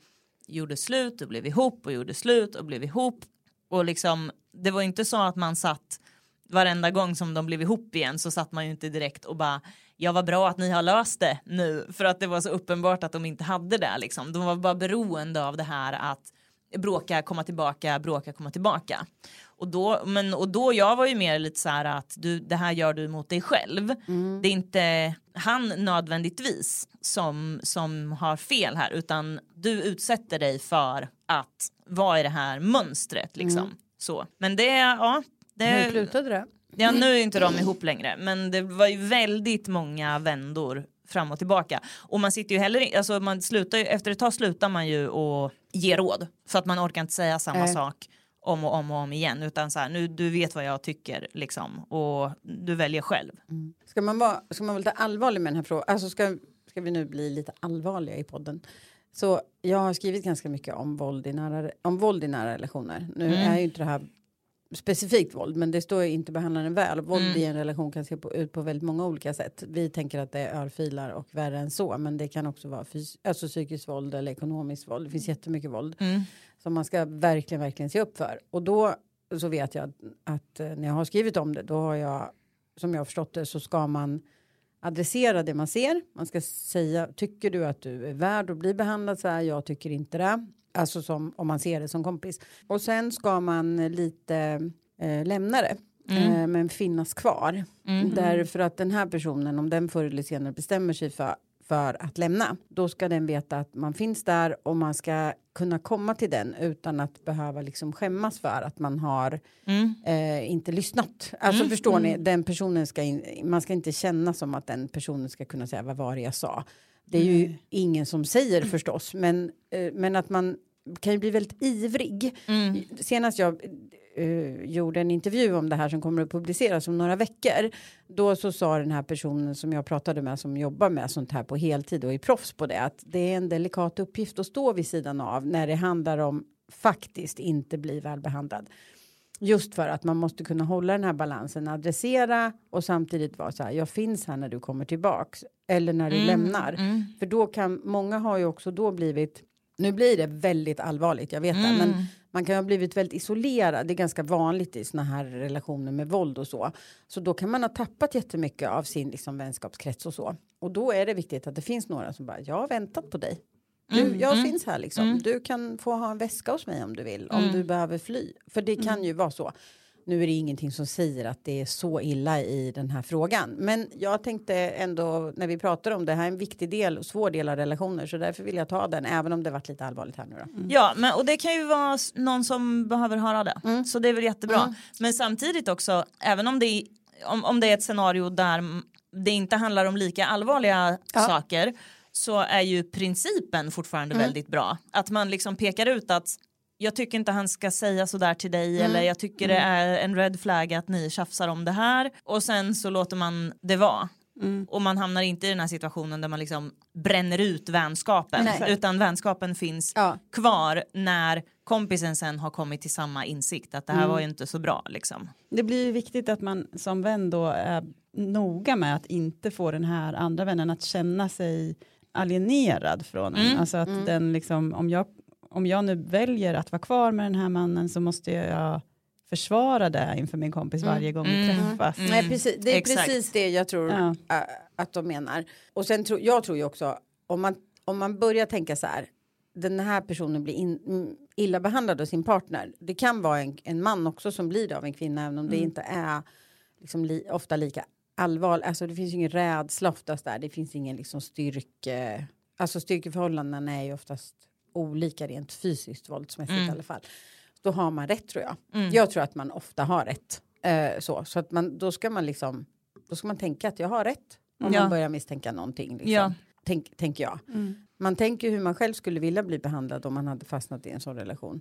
gjorde slut och blev ihop och gjorde slut och blev ihop och liksom det var inte så att man satt varenda gång som de blev ihop igen så satt man ju inte direkt och bara ja vad bra att ni har löst det nu för att det var så uppenbart att de inte hade det liksom. De var bara beroende av det här att bråka, komma tillbaka, bråka, komma tillbaka. Och då, men, och då jag var ju mer lite så här att du, det här gör du mot dig själv.
Mm.
Det är inte han nödvändigtvis som, som har fel här utan du utsätter dig för att vara i det här mönstret liksom. Så. Men det, ja. Det,
Hur slutade det?
Ja, nu är inte de ihop längre, men det var ju väldigt många vändor fram och tillbaka. Och man sitter ju heller alltså man slutar ju, efter ett tag slutar man ju att ge råd för att man orkar inte säga samma
Nej.
sak om och om och om igen utan så här, nu du vet vad jag tycker liksom och du väljer själv.
Ska man vara, ska man vara lite allvarlig med den här frågan? Alltså ska, ska vi nu bli lite allvarliga i podden? Så jag har skrivit ganska mycket om våld i nära, om våld i nära relationer. Nu
Mm.
är ju inte det här specifikt våld, men det står ju inte behandla den väl. Våld
Mm.
i en relation kan se på, ut på väldigt många olika sätt. Vi tänker att det är örfilar och värre än så, men det kan också vara alltså psykiskt våld eller ekonomiskt våld. Det finns jättemycket våld
Mm.
som man ska verkligen, verkligen se upp för. Och då så vet jag att, att eh, när jag har skrivit om det, då har jag, som jag har förstått det, så ska man adressera det man ser. Man ska säga, tycker du att du är värd att bli behandlad så här? Jag tycker inte det. Alltså som om man ser det som kompis. Och sen ska man lite eh, lämna det. Eh, men finnas kvar. Därför att den här personen, om den förr eller senare bestämmer sig för, för att lämna, då ska den veta att man finns där och man ska kunna komma till den utan att behöva liksom skämmas för att man har
Mm.
eh, inte lyssnat. Alltså förstår ni, den personen ska in, man ska inte känna som att den personen ska kunna säga vad var det jag sa. Det är ju ingen som säger förstås, men, eh, men att man kan ju bli väldigt ivrig.
Mm.
Senast jag eh, gjorde en intervju om det här som kommer att publiceras om några veckor. Då så sa den här personen som jag pratade med som jobbar med sånt här på heltid och är proffs på det att det är en delikat uppgift att stå vid sidan av när det handlar om faktiskt inte bli välbehandlad. Just för att man måste kunna hålla den här balansen, adressera och samtidigt vara så här, jag finns här när du kommer tillbaks eller när du
Mm,
lämnar. För då kan, många har ju också då blivit, nu blir det väldigt allvarligt, jag vet det,
Mm.
men man kan ha blivit väldigt isolerad, det är ganska vanligt i såna här relationer med våld och så. Så då kan man ha tappat jättemycket av sin liksom, vänskapskrets och så. Och då är det viktigt att det finns några som bara, jag har väntat på dig. Du,
Mm,
jag finns här liksom. Du kan få ha en väska hos mig om du vill. Om
Mm.
du behöver fly. För det kan ju vara så. Nu är det ingenting som säger att det är så illa i den här frågan. Men jag tänkte ändå när vi pratar om det här är en viktig del, svår del av relationer. Så därför vill jag ta den även om det varit lite allvarligt här nu då.
Ja, men, och det kan ju vara någon som behöver höra det.
Mm.
Så det är väl jättebra. Men samtidigt också, även om det, är, om, om det är ett scenario där det inte handlar om lika allvarliga
Ja.
saker så är ju principen fortfarande
Mm.
väldigt bra. Att man liksom pekar ut att jag tycker inte han ska säga sådär till dig
Mm.
eller jag tycker det är en red flag att ni tjafsar om det här och sen så låter man det vara. Och man hamnar inte i den här situationen där man liksom bränner ut vänskapen
Nej.
utan vänskapen finns
Ja.
kvar när kompisen sen har kommit till samma insikt att det här
Mm.
var ju inte så bra liksom.
Det blir ju viktigt att man som vän då är noga med att inte få den här andra vännen att känna sig alienerad från en.
Mm.
Alltså att den liksom, om jag, om jag nu väljer att vara kvar med den här mannen så måste jag försvara det inför min kompis varje gång vi
Mm.
träffas.
Mm.
Nej, precis, det är
Exakt.
precis det jag tror
Ja.
äh, att de menar. Och sen tror jag tror ju också om man om man börjar tänka så här. Den här personen blir in, mm, illa behandlad av sin partner. Det kan vara en, en man också som blir det av en kvinna även om det inte är liksom li, ofta lika allvarligt. Alltså det finns ju ingen rädsla oftast där. Det finns ingen liksom styrke. Alltså styrkeförhållanden är ju oftast olika rent fysiskt våldsmässigt i alla fall. Då har man rätt tror jag. Jag tror att man ofta har rätt. Eh, så så att man, då ska man liksom, då ska man tänka att jag har rätt. Om
Ja.
man börjar misstänka någonting. Liksom.
Ja.
Tänk, tänker jag. Man tänker hur man själv skulle vilja bli behandlad om man hade fastnat i en sån relation.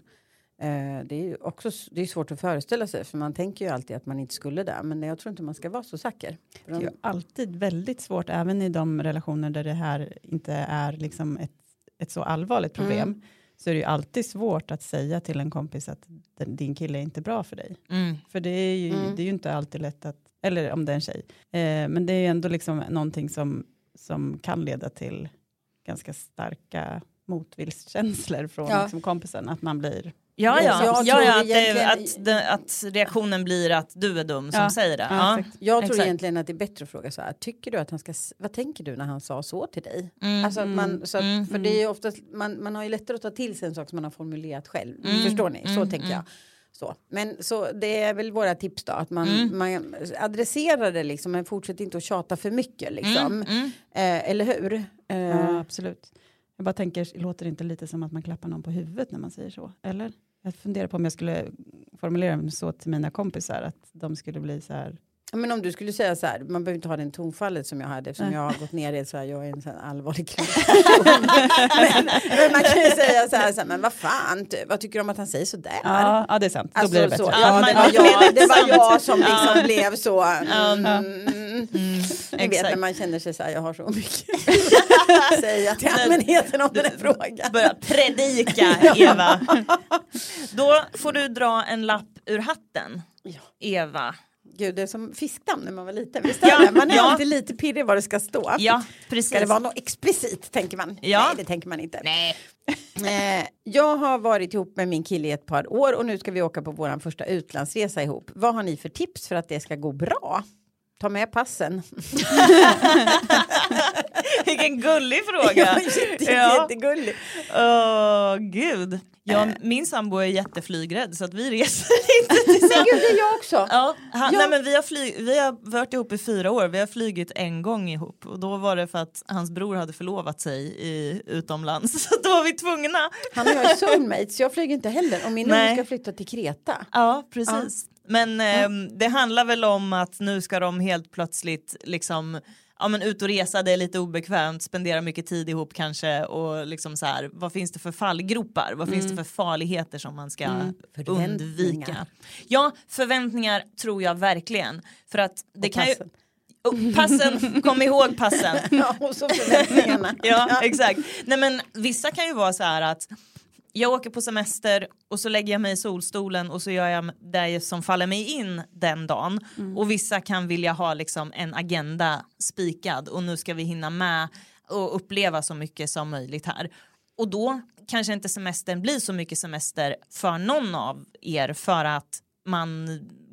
Eh, det är ju också det är svårt att föreställa sig för man tänker ju alltid att man inte skulle det. Men jag tror inte man ska vara så säker.
Det är ju alltid väldigt svårt, även i de relationer där det här inte är liksom ett, ett så allvarligt problem,
Mm.
så är det ju alltid svårt att säga till en kompis att din kille är inte bra för dig.
Mm.
För det är ju,
Mm.
det är ju inte alltid lätt att, eller om det är en tjej, eh, men det är ju ändå liksom någonting som, som kan leda till ganska starka motvillskänslor från
Ja.
liksom kompisen, att man blir
Ja, ja,
Jag
ja,
tror
ja att, det,
egentligen-
att, det, att reaktionen blir att du är dum som
Ja,
säger det.
ja.
Jag tror
Exakt.
egentligen att det är bättre att fråga så här, tycker du att han ska, vad tänker du när han sa så till dig?
Mm.
Alltså att man, så att,
Mm.
för det är ju oftast, man, man har ju lättare att ta till sig en sak som man har formulerat själv.
Mm.
Förstår ni? Så
Mm,
tänker
mm.
jag. Så. Men så det är väl våra tips då, att man,
Mm.
man adresserar det liksom, men fortsätt inte att tjata för mycket liksom.
Mm, mm.
Eh, eller hur? Eh,
Ja, absolut. Jag bara tänker, låter det inte lite som att man klappar någon på huvudet när man säger så? Eller? Jag funderar på om jag skulle formulera mig så till mina kompisar, att de skulle bli så här,
Men om du skulle säga så här, man behöver inte ha den tonfallet som jag hade eftersom jag har gått ner i så här, jag är en sån allvarlig men, men man kan ju säga så här, så här, men vad fan, ty- vad tycker du om att han säger så där?
ja, ja det är sant, då
Alltså,
blir det bättre.
så,
Ja,
ja, det, var jag, det var jag som liksom blev så. Mm,
Ja.
Ni vet när man känner sig så här, jag har så mycket att säga till allmänheten om den här frågan.
Börja predika Eva. Då får du dra en lapp ur hatten.
Ja.
Eva.
Gud, det är som fiskdamm när man var liten. Visst
Ja,
är det? Man är
ja.
alltid lite pirrig vad det ska stå.
Ja, precis.
Ska det vara något explicit tänker man?
Ja.
Nej, det tänker man inte.
Nej.
Eh, jag har varit ihop med min kille i ett par år och nu ska vi åka på vår första utlandsresa ihop. Vad har ni för tips för att det ska gå bra? Ta med passen.
Vilken gullig fråga.
Ja, jätte,
Ja.
Jättegullig.
Åh gud. Ja, min sambo är jätteflygrädd så att vi reser inte tillsammans.
Men gud, det är jag också.
Ja, han,
Ja.
Nej, men vi, har fly, vi har varit ihop i fyra år, vi har flygit en gång ihop och då var det för att hans bror hade förlovat sig i, utomlands så då var vi tvungna.
Han och jag är soulmates, jag flyger inte heller. Och min unge ska flytta till Kreta.
Ja, precis. Men ehm, det handlar väl om att nu ska de helt plötsligt liksom Ja men ut och resa, det är lite obekvämt, spendera mycket tid ihop kanske och liksom så här, vad finns det för fallgropar, vad finns det för farligheter som man ska
Förväntningar.
undvika? Ja, förväntningar tror jag verkligen. För att det
Och
kan ju,
passen.
Oh, passen, kom ihåg passen.
Ja, och så förväntningarna.
Ja, exakt. Nej men vissa kan ju vara så här att jag åker på semester och så lägger jag mig i solstolen och så gör jag det som faller mig in den dagen. Och vissa kan vilja ha liksom en agenda spikad och nu ska vi hinna med och uppleva så mycket som möjligt här. Och då kanske inte semestern blir så mycket semester för någon av er för att man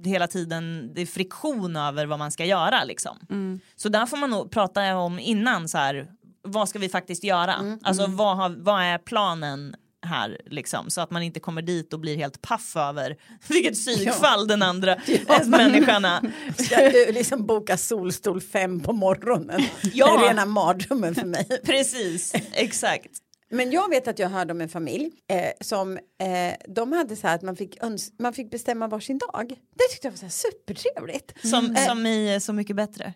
hela tiden, det är friktion över vad man ska göra liksom. Så där får man nog prata om innan så här, vad ska vi faktiskt göra? Alltså vad, har, vad är planen här liksom så att man inte kommer dit och blir helt paff över vilket psykfall den andra människan är.
Ska du liksom boka solstol fem på morgonen?
Ja.
Det är rena mardrömmen för mig.
Precis, exakt.
Men jag vet att jag hörde om en familj eh, som eh, de hade så här att man fick, man fick bestämma varsin dag. Det tyckte jag var så här supertrevligt.
Som,
Eh.
som i Så mycket bättre.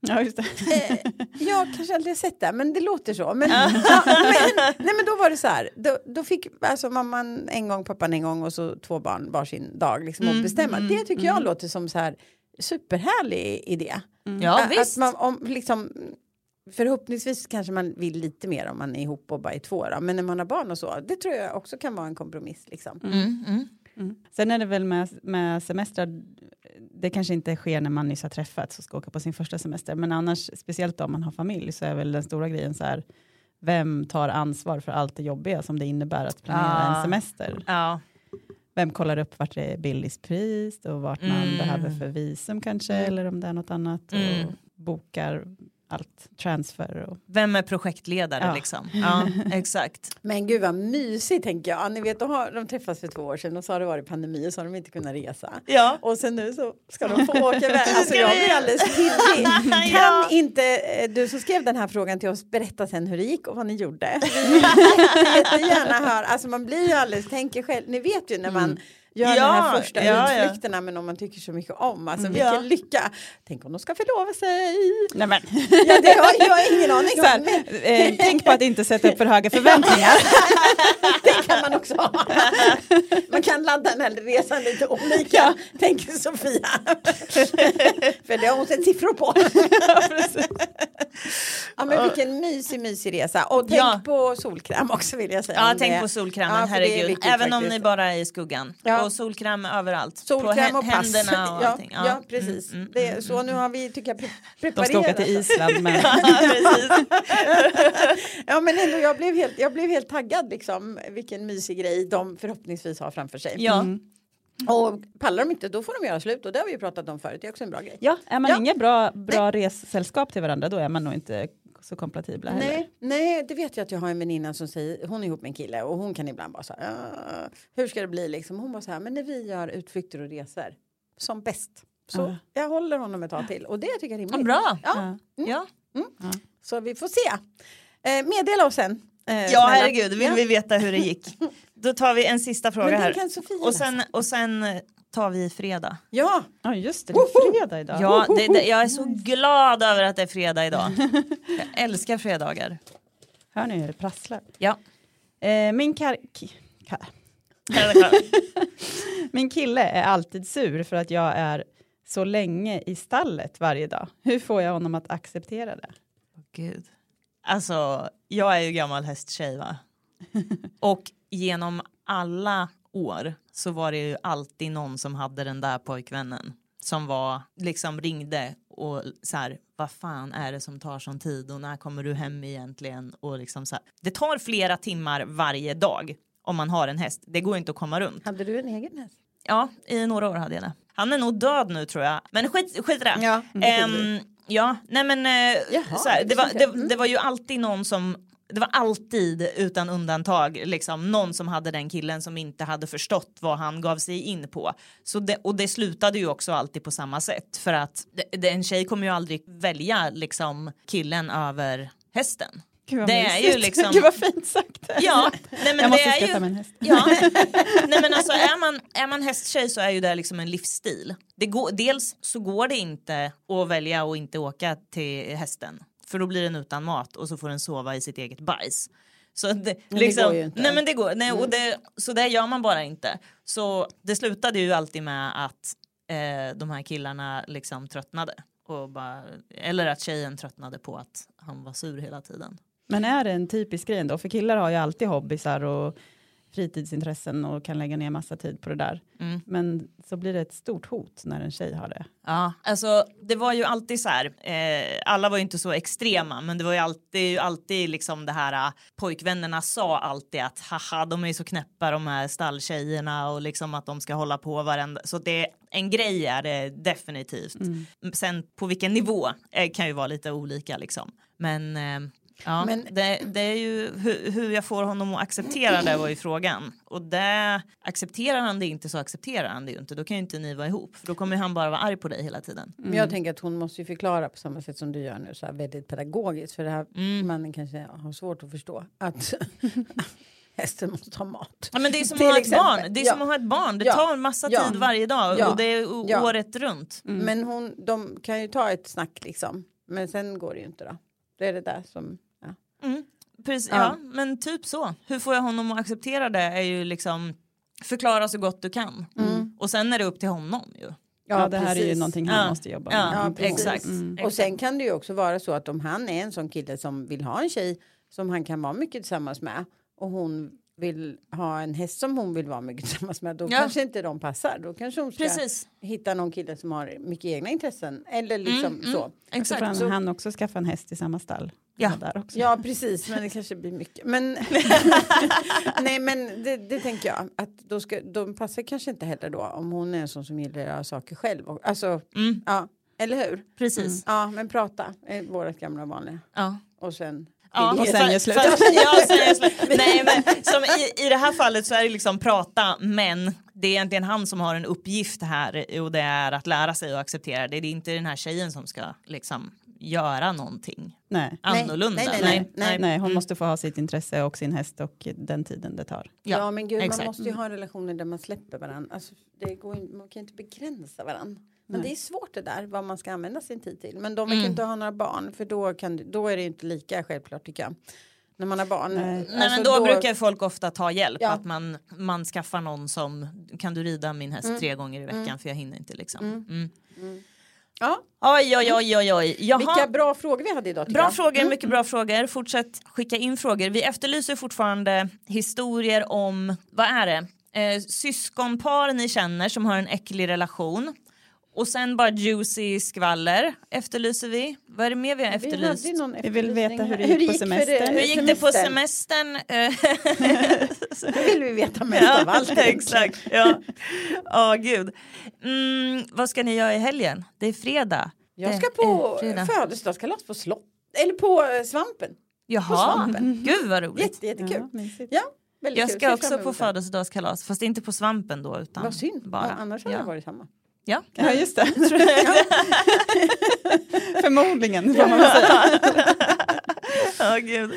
Ja, just det.
Eh, jag kanske aldrig har sett det, men det låter så. Men, ja, men, nej, men då var det så här, då, då fick alltså mamman en gång, pappan en gång och så två barn varsin dag liksom
Mm,
att bestämma. det tycker jag låter som så här superhärlig idé.
Ja
Ä-
visst.
Att man, om, liksom, förhoppningsvis kanske man vill lite mer om man är ihop och bara är två då. men när man har barn och så, det tror jag också kan vara en kompromiss. Liksom.
Mm, mm.
Sen är det väl med, med semestrar, det kanske inte sker när man nyss har träffats och ska åka på sin första semester, men annars, speciellt om man har familj, så är väl den stora grejen så här, vem tar ansvar för allt det jobbiga som det innebär att planera
Ah.
en semester?
Ja.
Vem kollar upp vart det är billigst pris och vart man
Mm.
behöver för visum kanske, eller om det är något annat,
Mm.
och bokar allt, transfer och
Vem är projektledare
Ja.
liksom? Ja, exakt.
Men gud vad mysigt tänker jag. Ni vet, då har de träffats för två år sedan och så har det varit pandemi och så har de inte kunnat resa.
Ja.
Och sen nu så ska de få åka iväg. Alltså jag blir alldeles pirrig. Kan
Ja.
inte eh, du som skrev den här frågan till oss berätta sen hur det gick och vad ni gjorde? Vi jättegärna höra. Alltså man blir ju alldeles, tänker själv, ni vet ju när man gör
Ja,
de här första
ja, ja.
utflykterna med någon man tycker så mycket om. Alltså
Ja.
vilken lycka. Tänk om de ska förlova sig.
Nej, men.
Ja, det har jag har ingen aning om. Men
eh, tänk på att inte sätta upp för höga förväntningar.
det kan man också ha. Man kan ladda den här resan lite olika, tänker Sofia. För det har hon sett siffror på. ja, men vilken mysig, mysig resa. Och tänk
Ja.
på solkräm också vill jag säga.
Ja,
om
tänk
det-
på solkrämen,
Ja,
herregud.
viktigt
Även om
faktiskt.
ni bara är i skuggan.
Ja.
Och solkräm överallt.
Solkräm
på
och pass.
händerna och
ja,
allting.
ja, precis.
Mm, mm,
det är,
mm,
så nu har vi, tycker jag, pre-
De
preparerat.
ska åka till Island. Men...
Ja.
Ja, Ja men ändå jag blev helt, jag blev helt taggad liksom vilken mysig grej de förhoppningsvis har framför sig.
Ja.
Mm.
Och pallar de inte då får de göra slut och det har vi ju pratat om förut, det är också en bra grej.
Ja, är man
Ja.
inget bra, bra ressällskap till varandra då är man nog inte så kompatibla heller.
Nej, nej, det vet jag att jag har en väninna som säger, hon är ihop med en kille och hon kan ibland bara så här, "Ah, hur ska det bli liksom? Hon bara så här, men när vi gör utflykter och resor som bäst. Så
Ja.
jag håller honom ett tag till och det tycker jag är
Ja,
rimligt.
bra.
Ja,
Ja.
så vi får se. Eh, meddela oss sen. Eh,
ja,
snälla.
herregud, vill
Ja.
vi veta hur det gick. Då tar vi en sista fråga här.
kan Sofia
Och sen, och sen tar vi fredag.
Ja,
Ja just det, det är fredag idag.
Ja, det, det, jag är så glad över att det är fredag idag. Jag älskar fredagar.
Hör ni hur det prasslar?
Ja.
Eh, min, kar- ki- ka- min kille är alltid sur för att jag är så länge i stallet varje dag. Hur får jag honom att acceptera det?
Gud. Alltså, jag är ju gammal hästtjej va? Och genom alla år så var det ju alltid någon som hade den där pojkvännen som var liksom ringde och så här vad fan är det som tar sån tid och när kommer du hem egentligen och liksom så här. Det tar flera timmar varje dag om man har en häst. Det går inte att komma runt.
hade du en egen häst?
Ja, i några år hade jag det. Han är nog död nu tror jag. Men skit, skit i det.
Ja,
Ehm, ja, nej men eh,
Jaha,
här, det, var,
det
det,
jag.
det var ju alltid någon som det var alltid utan undantag liksom någon som hade den killen som inte hade förstått vad han gav sig in på. Så det, och det slutade ju också alltid på samma sätt för att det, det, en tjej kommer ju aldrig välja liksom killen över hästen.
Gud
Det är
mysigt.
ju liksom-
Gud vad fint sagt.
Ja, nej men
jag
det
måste
är
skaffa
ju...
mig en häst.
Ja, nej men alltså är man, är man hästtjej så är ju det liksom en livsstil. Det går, dels så går det inte att välja och inte åka till hästen. För då blir den utan mat och så får den sova i sitt eget bajs. Så det,
det
liksom,
går ju inte.
Nej men det går, nej, och det, så det gör man bara inte. Så det slutade ju alltid med att eh, de här killarna liksom tröttnade. Och bara, eller att tjejen tröttnade på att han var sur hela tiden.
Men är det en typisk grej då? För killar har ju alltid hobbysar och fritidsintressen och kan lägga ner massa tid på det där.
Mm.
Men så blir det ett stort hot när en tjej har det.
Ja, alltså det var ju alltid så här. Eh, alla var ju inte så extrema, men det var ju alltid, alltid liksom det här. eh, Pojkvännerna sa alltid att haha, de är ju så knäppa de här stalltjejerna och liksom att de ska hålla på varenda. Så det en grej är det definitivt. Sen på vilken nivå eh, kan ju vara lite olika liksom. Men eh, Ja,
Men-
det, det är ju hur, hur jag får honom att acceptera det var ju frågan. Och det, accepterar han det inte så accepterar han det ju inte. Då kan ju inte ni vara ihop. För då kommer han bara vara arg på dig hela tiden.
Men jag tänker att hon måste ju förklara på samma sätt som du gör nu, så här väldigt pedagogiskt. För det här
Mm.
mannen kanske har svårt att förstå att hästen måste ha mat.
Ja, men det är som att ha ett
exempel.
barn. Det är
Ja.
som att ha ett barn. Det
Ja.
tar massa
Ja.
tid varje dag och det är året runt.
Men hon, de kan ju ta ett snack liksom. Men sen går det ju inte då. Det är det där som... Ja.
Precis,
Ja.
ja. men typ så. Hur får jag honom att acceptera det är ju liksom förklara så gott du kan. Och sen är det upp till honom ju.
Ja, det här är ju någonting han
Ja.
måste jobba
Ja,
med.
Ja,
exakt.
Mm.
Och sen kan det ju också vara så att om han är en sån kille som vill ha en tjej som han kan vara mycket tillsammans med och hon vill ha en häst som hon vill vara mycket tillsammans med då
Ja.
kanske inte de passar. Då kanske hon ska
Precis.
hitta någon kille som har mycket egna intressen eller liksom
Mm, mm.
så.
Så får
Exakt.
han,
Så-
han också skaffa en häst i samma stall.
Ja.
Där också.
Ja precis men det kanske blir mycket. Men, nej men det, det tänker jag att då ska, de passar kanske inte heller då om hon är en sån som gillar att göra saker själv. Och, alltså
Mm,
ja, eller hur?
precis.
Ja men prata är vårt gamla vanliga.
Ja.
Och sen
Ja,
Och sen gör slut.
Ja, sen gör slut. Nej, men som i, i det här fallet så är det liksom prata, men det är egentligen han som har en uppgift här och det är att lära sig att acceptera det. Det är inte den här tjejen som ska liksom göra någonting
Nej.
annorlunda.
nej, nej, nej.
Nej, hon
Mm.
måste få ha sitt intresse och sin häst och den tiden det tar.
Ja,
Ja,
men gud,
exakt.
man måste ju ha relationer där man släpper varandra. Alltså, det går in, man kan inte begränsa varandra. Men
Nej.
det är svårt det där, vad man ska använda sin tid till. Men de verkar
Mm.
inte ha några barn, för då, kan, då är det inte lika självklart tycker jag. När man har barn.
Nej.
Nej
alltså,
men då, brukar folk ofta ta hjälp,
Ja.
att man, man skaffar någon som, kan du rida min häst
Mm.
tre gånger i veckan för jag hinner inte liksom.
Mm.
Mm.
Ja,
Oj oj oj oj oj. Jaha.
vilka bra frågor vi hade idag
Bra
jag.
frågor,
Mm.
mycket bra frågor. Fortsätt skicka in frågor. Vi efterlyser fortfarande historier om, vad är det? Eh, syskonpar ni känner som har en äcklig relation. Och sen bara juicy skvaller efterlyser vi. Vad är det mer vi har
Vi
efterlyst?
ju någon
Vi vill veta hur det gick på semestern.
Hur gick det på
semestern?
Eh,
Det vill vi veta mest av allt.
exakt. Ja, Ja, gud. Mm, vad ska ni göra i helgen? Det är fredag.
Jag ska på födelsedagskalas på slott. Eller på eh, Svampen.
Jaha,
svampen.
gud vad roligt.
Jätte, jättekul.
Ja.
Ja, väldigt
Jag ska också på födelsedagskalas fast inte på svampen då utan
Vad synd.
bara.
Ja, annars hade
ja.
det varit samma.
Ja.
Ja, just det. Förmodligen, får man säga.
Ja, gud.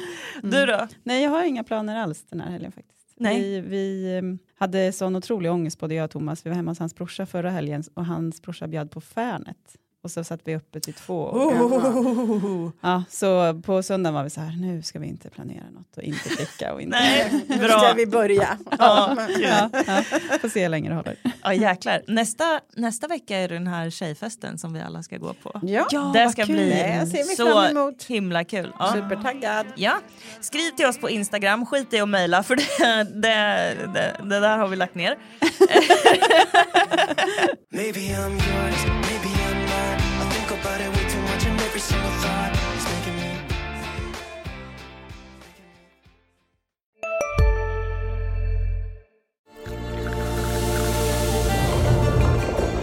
Du då?
Nej, jag har inga planer alls den här helgen faktiskt.
Nej.
Vi, vi eh, hade sån otrolig ångest, både jag och Thomas. Vi var hemma hos hans brorsa förra helgen och hans brorsa bjöd på Färnet. Och så satt vi uppe till två.
Oh.
Ja, så på söndagen var vi så här, nu ska vi inte planera något och inte dricka och inte...
Nej,
Nu
bra.
ska vi börja.
Ja,
Ja, ja, får se hur länge det håller.
ja jäklar. Nästa, nästa vecka är det den här tjejfesten som vi alla ska gå på.
Ja,
det
vad
ska
kul.
bli
Det
så himla kul. Ja.
supertaggad.
Ja, skriv till oss på Instagram, skit i att mejla för det, det, det, det där har vi lagt ner.